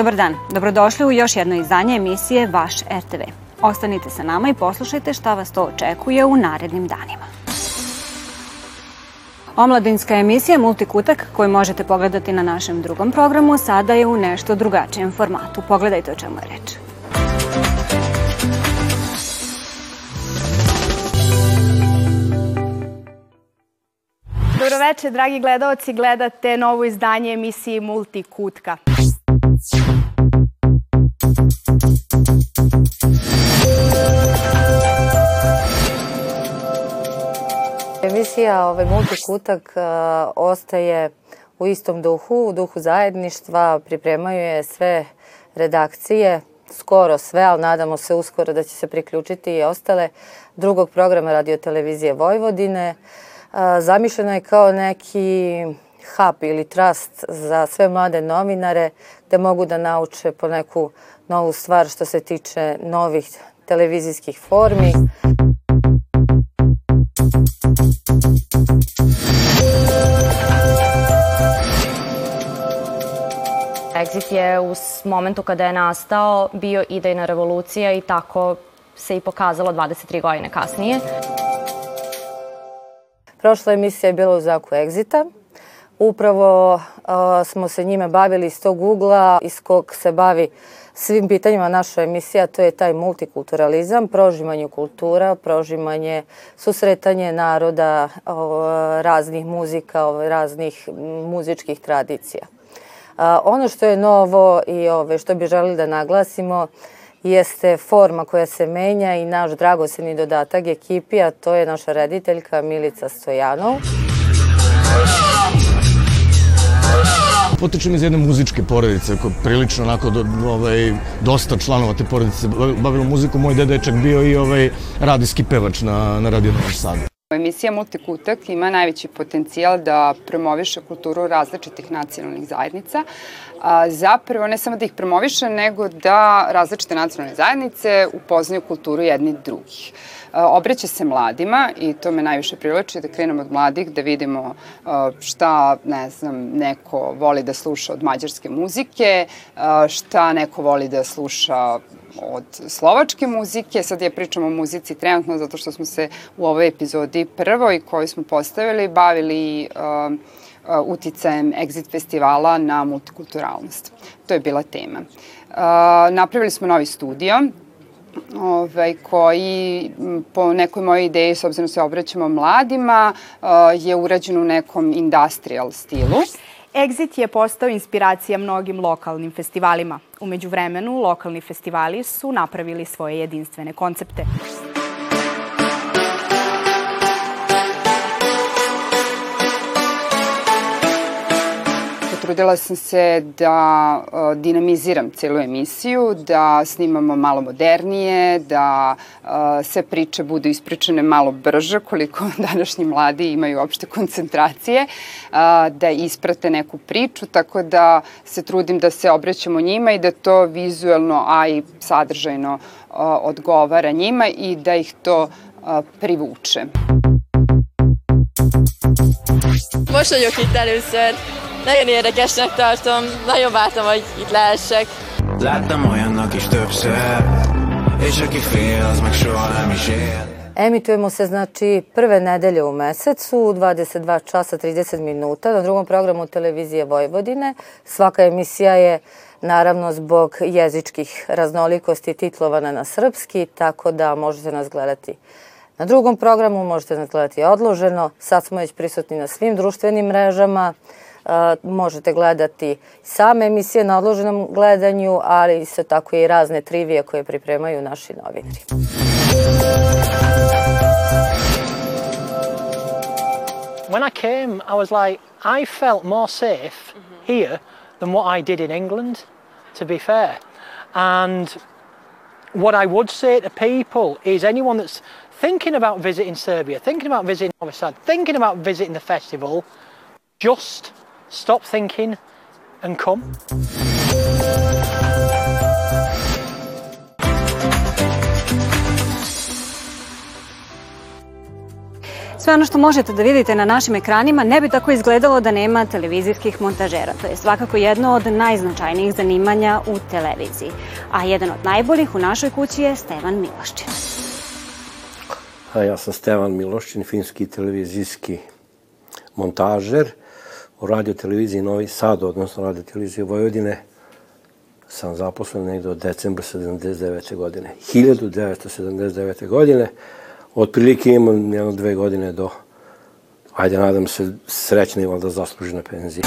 Dobar dan, dobrodošli u još jedno izdanje emisije Vaš RTV. Ostanite sa nama i poslušajte šta vas to očekuje u narednim danima. Omladinska emisija Multikutak koju možete pogledati na našem drugom programu sada je u nešto drugačijem formatu. Pogledajte o čemu je reč. Dobroveče, dragi gledaoci, gledate novo izdanje emisije Multikutka. Emisija ovaj, Multikutak uh, ostaje u istom duhu, u duhu zajedništva, pripremaju je sve redakcije, skoro sve, ali nadamo se uskoro da će se priključiti i ostale drugog programa radiotelevizije Vojvodine. Uh, zamišljeno je kao neki hub ili trust za sve mlade novinare gde mogu da nauče po neku novu stvar što se tiče novih televizijskih formi. Exit je u momentu kada je nastao bio idejna revolucija i tako se i pokazalo 23 godine kasnije. Prošla emisija je bila u zaku Exita. Upravo uh, smo se njime bavili iz tog ugla iz kog se bavi svim pitanjima naša emisija, to je taj multikulturalizam, prožimanje kultura, prožimanje, susretanje naroda, raznih muzika, raznih muzičkih tradicija. Ono što je novo i ove, što bi želeli da naglasimo jeste forma koja se menja i naš dragoceni dodatak ekipi, a to je naša rediteljka Milica Stojanov. Potičem iz jedne muzičke porodice, koja prilično onako do, ovaj, dosta članova te porodice bavilo muziku. Moj deda je čak bio i ovaj radijski pevač na, na Radio Novom Sadu. Emisija Multikutak ima najveći potencijal da promoviše kulturu različitih nacionalnih zajednica. Zapravo ne samo da ih promoviše, nego da različite nacionalne zajednice upoznaju kulturu jednih drugih. Obraća se mladima i to me najviše privlači da krenemo od mladih, da vidimo šta, ne znam, neko voli da sluša od mađarske muzike, šta neko voli da sluša od slovačke muzike. Sad ja pričam o muzici trenutno zato što smo se u ovoj epizodi prvoj koju smo postavili bavili uticajem Exit festivala na multikulturalnost. To je bila tema. Uh, napravili smo novi studio ovaj, koji po nekoj mojoj ideji, s obzirom da se obraćamo mladima, uh, je urađen u nekom industrial stilu. Exit je postao inspiracija mnogim lokalnim festivalima. Umeđu vremenu, lokalni festivali su napravili svoje jedinstvene koncepte. Potrudila sam se da uh, dinamiziram celu emisiju, da snimamo malo modernije, da uh, sve priče budu ispričane malo brže, koliko današnji mladi imaju uopšte koncentracije, uh, da isprate neku priču, tako da se trudim da se obraćamo njima i da to vizuelno, a i sadržajno odgovara njima i da ih to privuče. Most vagyok itt először, Nagyon érdekesnek tartom, nagyon vártam, hogy itt lehessek. Láttam olyannak is többször, és aki fél, az meg soha nem is él. Emitujemo se znači prve nedelje u mesecu, 22 časa 30 minuta na drugom programu televizije Vojvodine. Svaka emisija je naravno zbog jezičkih raznolikosti titlovana na srpski, tako da možete nas gledati na drugom programu, možete nas gledati odloženo. Sad smo već prisutni na svim društvenim mrežama možete gledati same emisije na odloženom gledanju, ali isto tako i razne trivije koje pripremaju naši novinari. When I came, I was like, I felt more safe mm-hmm. here than what I did in England, to be fair. And what I would say to people is anyone that's thinking about visiting Serbia, thinking about visiting Novi Sad, thinking about visiting the festival, just Stop thinking and come. Sve ono što možete da vidite na našim ekranima ne bi tako izgledalo da nema televizijskih montažera. To je svakako jedno od najznačajnijih zanimanja u televiziji. A jedan od najboljih u našoj kući je Stevan Miloščin. A ja sam Stevan Miloščin, finski televizijski montažer u radio televiziji Novi Sad, odnosno radio televiziji Vojvodine. Sam zaposlen negde od decembra 79. godine. 1979. godine. Otprilike imam jedno dve godine do, ajde nadam se, srećne i valjda zaslužene penzije.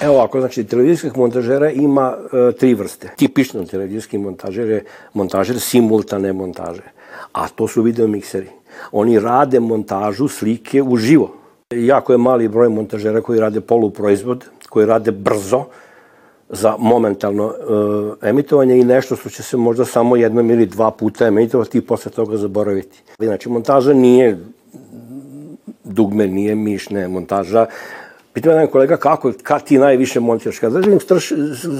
Evo ovako, znači, televizijskih montažera ima e, tri vrste. Tipično televizijski montažer je montažer simultane montaže, a to su video mikseri. Oni rade montažu slike u živo. Jako je mali broj montažera koji rade poluproizvod, koji rade brzo, za momentalno uh, emitovanje i nešto što će se možda samo jednom ili dva puta emitovati i posle toga zaboraviti. Znači, montaža nije dugme, nije mišne montaža. Pitam jedan kolega kako, kad ti najviše montiraš? Kad držim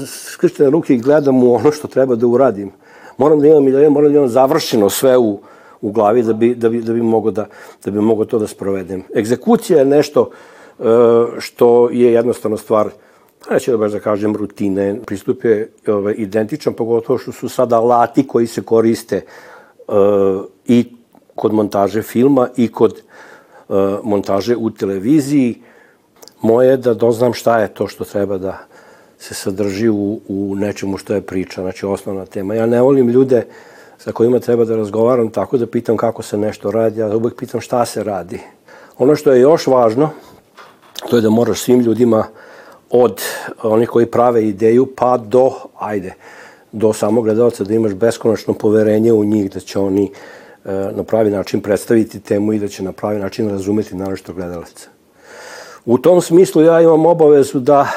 skrštene ruke i gledam u ono što treba da uradim. Moram da imam, da moram da imam završeno sve u, u glavi da bi, da bi, da bi mogo da, da bi mogo to da sprovedem. Egzekucija je nešto uh, što je jednostavno stvar uh, neću da baš da kažem rutine, pristup je ovaj, identičan, pogotovo što su sada alati koji se koriste uh, i kod montaže filma i kod uh, montaže u televiziji. Moje je da doznam šta je to što treba da se sadrži u, u nečemu što je priča, znači osnovna tema. Ja ne volim ljude sa kojima treba da razgovaram tako da pitam kako se nešto radi, ja uvek pitam šta se radi. Ono što je još važno, to je da moraš svim ljudima od onih koji prave ideju pa do, ajde, do samog gledalca da imaš beskonačno poverenje u njih, da će oni e, na pravi način predstaviti temu i da će na pravi način razumeti narošto gledalaca. U tom smislu ja imam obavezu da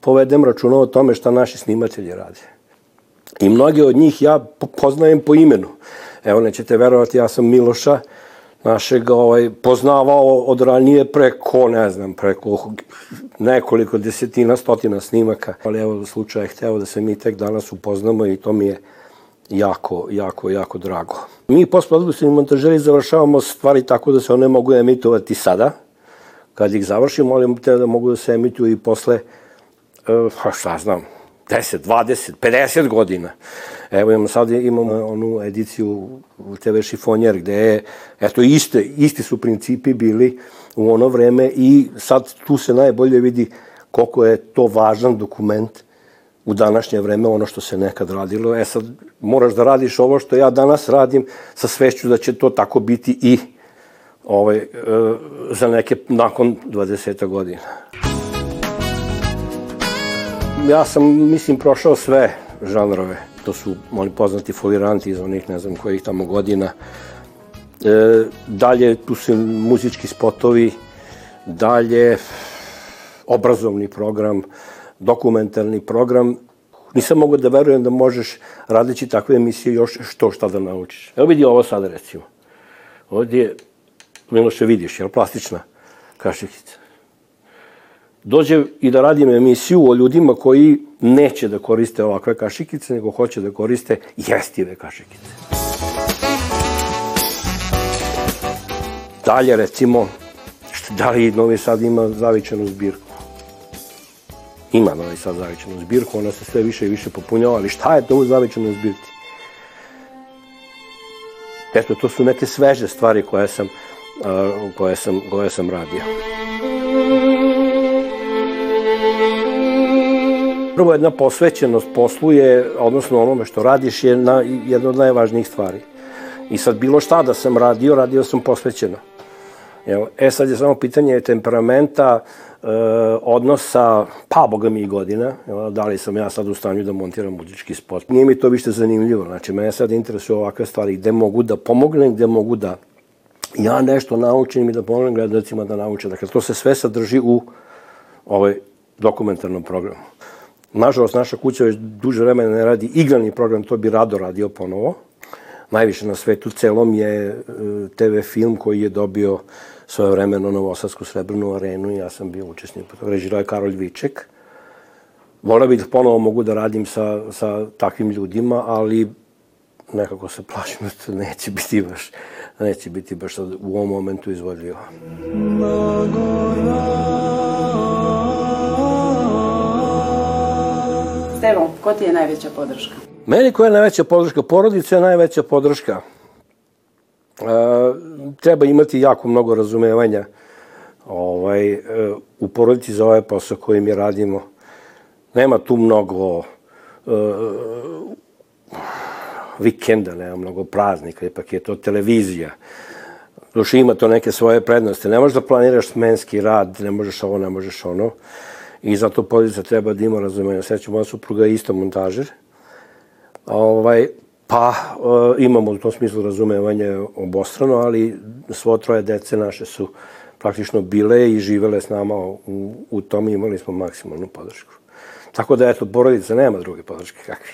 povedem računa o tome šta naši snimatelji rade. I mnoge od njih ja poznajem po imenu. Evo, nećete verovati, ja sam Miloša, našeg ovaj, poznavao od ranije preko, ne znam, preko nekoliko desetina, stotina snimaka. Ali evo, slučaj je hteo da se mi tek danas upoznamo i to mi je jako, jako, jako drago. Mi postprodukcijni montažeri završavamo stvari tako da se one mogu emitovati sada, kad ih završimo, ali te da mogu da se emituju i posle, uh, šta znam, 10, 20, 50 godina. Evo imamo sad imamo onu ediciju TV Šifonjer gde je, eto iste, isti su principi bili u ono vreme i sad tu se najbolje vidi koliko je to važan dokument u današnje vreme ono što se nekad radilo. E sad moraš da radiš ovo što ja danas radim sa svešću da će to tako biti i ovaj, e, za neke nakon 20 godina. Ja sam, mislim, prošao sve žanrove. To su oni poznati foliranti iz onih, ne znam kojih tamo godina. E, dalje, tu su muzički spotovi, dalje obrazovni program, dokumentarni program. Nisam mogao da verujem da možeš radeći takve emisije još što šta da naučiš. Evo vidi ovo sada recimo. Ovdje je, Miloše vidiš, jel plastična kašikica dođe i da radim emisiju o ljudima koji neće da koriste ovakve kašikice, nego hoće da koriste jestive kašikice. Dalje, recimo, da li Novi Sad ima zavičanu zbirku? Ima Novi Sad zavičanu zbirku, ona se sve više i više popunjava, ali šta je to u zavičanoj zbirci? Eto, to su neke sveže stvari koje sam, uh, koje sam, koje sam radio. Prvo jedna posvećenost poslu je, odnosno onome što radiš, je na, jedna od najvažnijih stvari. I sad bilo šta da sam radio, radio sam posvećeno. Evo, e sad je samo pitanje temperamenta, e, odnosa, pa boga mi i godina, evo, da li sam ja sad u stanju da montiram muzički spot. Nije mi to više zanimljivo, znači mene sad interesuje ovakve stvari, gde mogu da pomognem, gde mogu da ja nešto naučim i da pomognem gledalcima da nauče. Dakle, to se sve sadrži u ovaj dokumentarnom programu. Nažalost, naša kuća već duže vremena ne radi igrani program, to bi rado radio ponovo. Najviše na svetu celom je e, TV film koji je dobio svoje vremeno Novosadsku srebrnu arenu i ja sam bio učesnik. Režirao je Karol Viček. Volio bih da ponovo mogu da radim sa, sa takvim ljudima, ali nekako se plašim da neće biti baš, neće biti baš u ovom momentu izvodljivo. Stevo, ko ti je najveća podrška? Meni koja je najveća podrška? Porodica je najveća podrška. E, treba imati jako mnogo razumevanja ovaj, e, u porodici za ovaj posao koji mi radimo. Nema tu mnogo e, vikenda, nema mnogo praznika, ipak je to televizija. Duši ima to neke svoje prednosti. Ne možeš da planiraš smenski rad, ne možeš ovo, ne možeš ono. I zato porodica treba da ima razumevanja. Sveća moja supruga je isto montažer. Ovaj, pa e, imamo u tom smislu razumevanje obostrano, ali svo troje dece naše su praktično bile i živele s nama u, u tom i imali smo maksimalnu podršku. Tako da, eto, porodica nema druge podrške kakvi.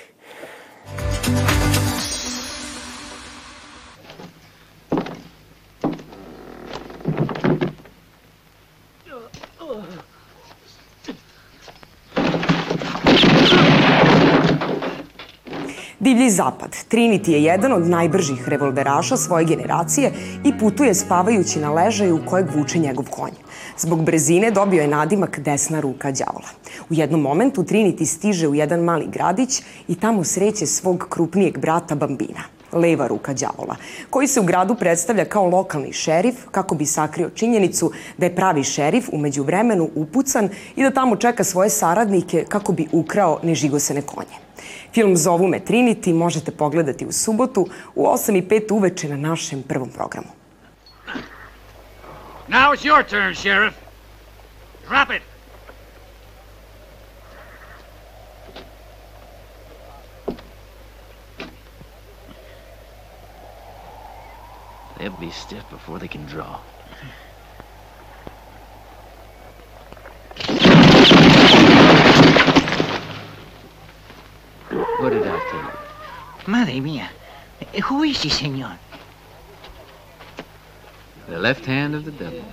Divlji zapad. Trinity je jedan od najbržih revolveraša svoje generacije i putuje spavajući na ležaju kojeg vuče njegov konj. Zbog brezine dobio je nadimak desna ruka đavola. U jednom momentu Trinity stiže u jedan mali gradić i tamo sreće svog krupnijeg brata Bambina leva ruka đavola, koji se u gradu predstavlja kao lokalni šerif kako bi sakrio činjenicu da je pravi šerif umeđu vremenu upucan i da tamo čeka svoje saradnike kako bi ukrao nežigosene konje. Film Zovu me Trinity možete pogledati u subotu u 8 i 5 uveče na našem prvom programu. Now it's your turn, Sheriff. Drop it. They'll be stiff before they can draw. What did I tell you? Madre mía. Who is he, señor? The left hand of the devil.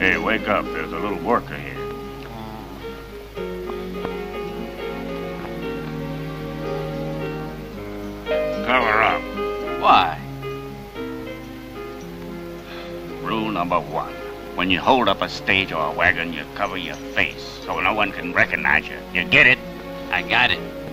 Hey, wake up. There's a little worker here. Cover up. Why? Rule number one. When you hold up a stage or a wagon, you cover your face so no one can recognize you. You get it? I got it.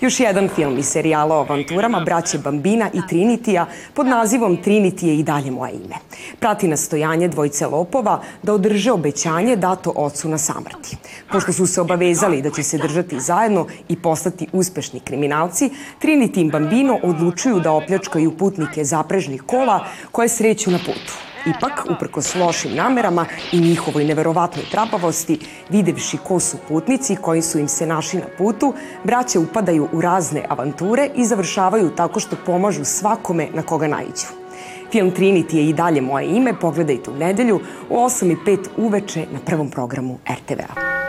Još jedan film iz serijala o avanturama braće Bambina i Trinitija pod nazivom Trinity je i dalje moje ime. Prati nastojanje dvojce lopova da održe obećanje dato ocu na samrti. Pošto su se obavezali da će se držati zajedno i postati uspešni kriminalci, Trinity i Bambino odlučuju da opljačkaju putnike zaprežnih kola koje sreću na putu. Ipak, uprkos lošim namerama i njihovoj neverovatnoj trapavosti, videvši ko su putnici koji su im se našli na putu, braće upadaju u razne avanture i završavaju tako što pomažu svakome na koga naiđu. Film Trinity je i dalje moje ime, pogledajte u nedelju u 8 i 5 uveče na prvom programu RTV-a.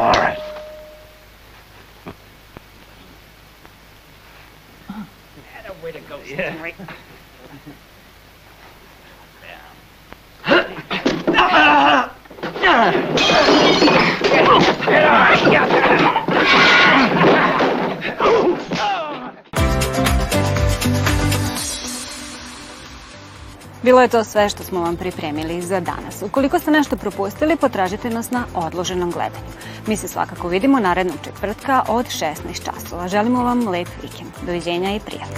All right. Had a way to go, yeah. Bilo je to sve što smo vam pripremili za danas. Ukoliko ste nešto propustili, potražite nas na odloženom gledanju. Mi se svakako vidimo narednog četvrtka od 16 časova. Želimo vam lep vikend. Doviđenja i prijatno.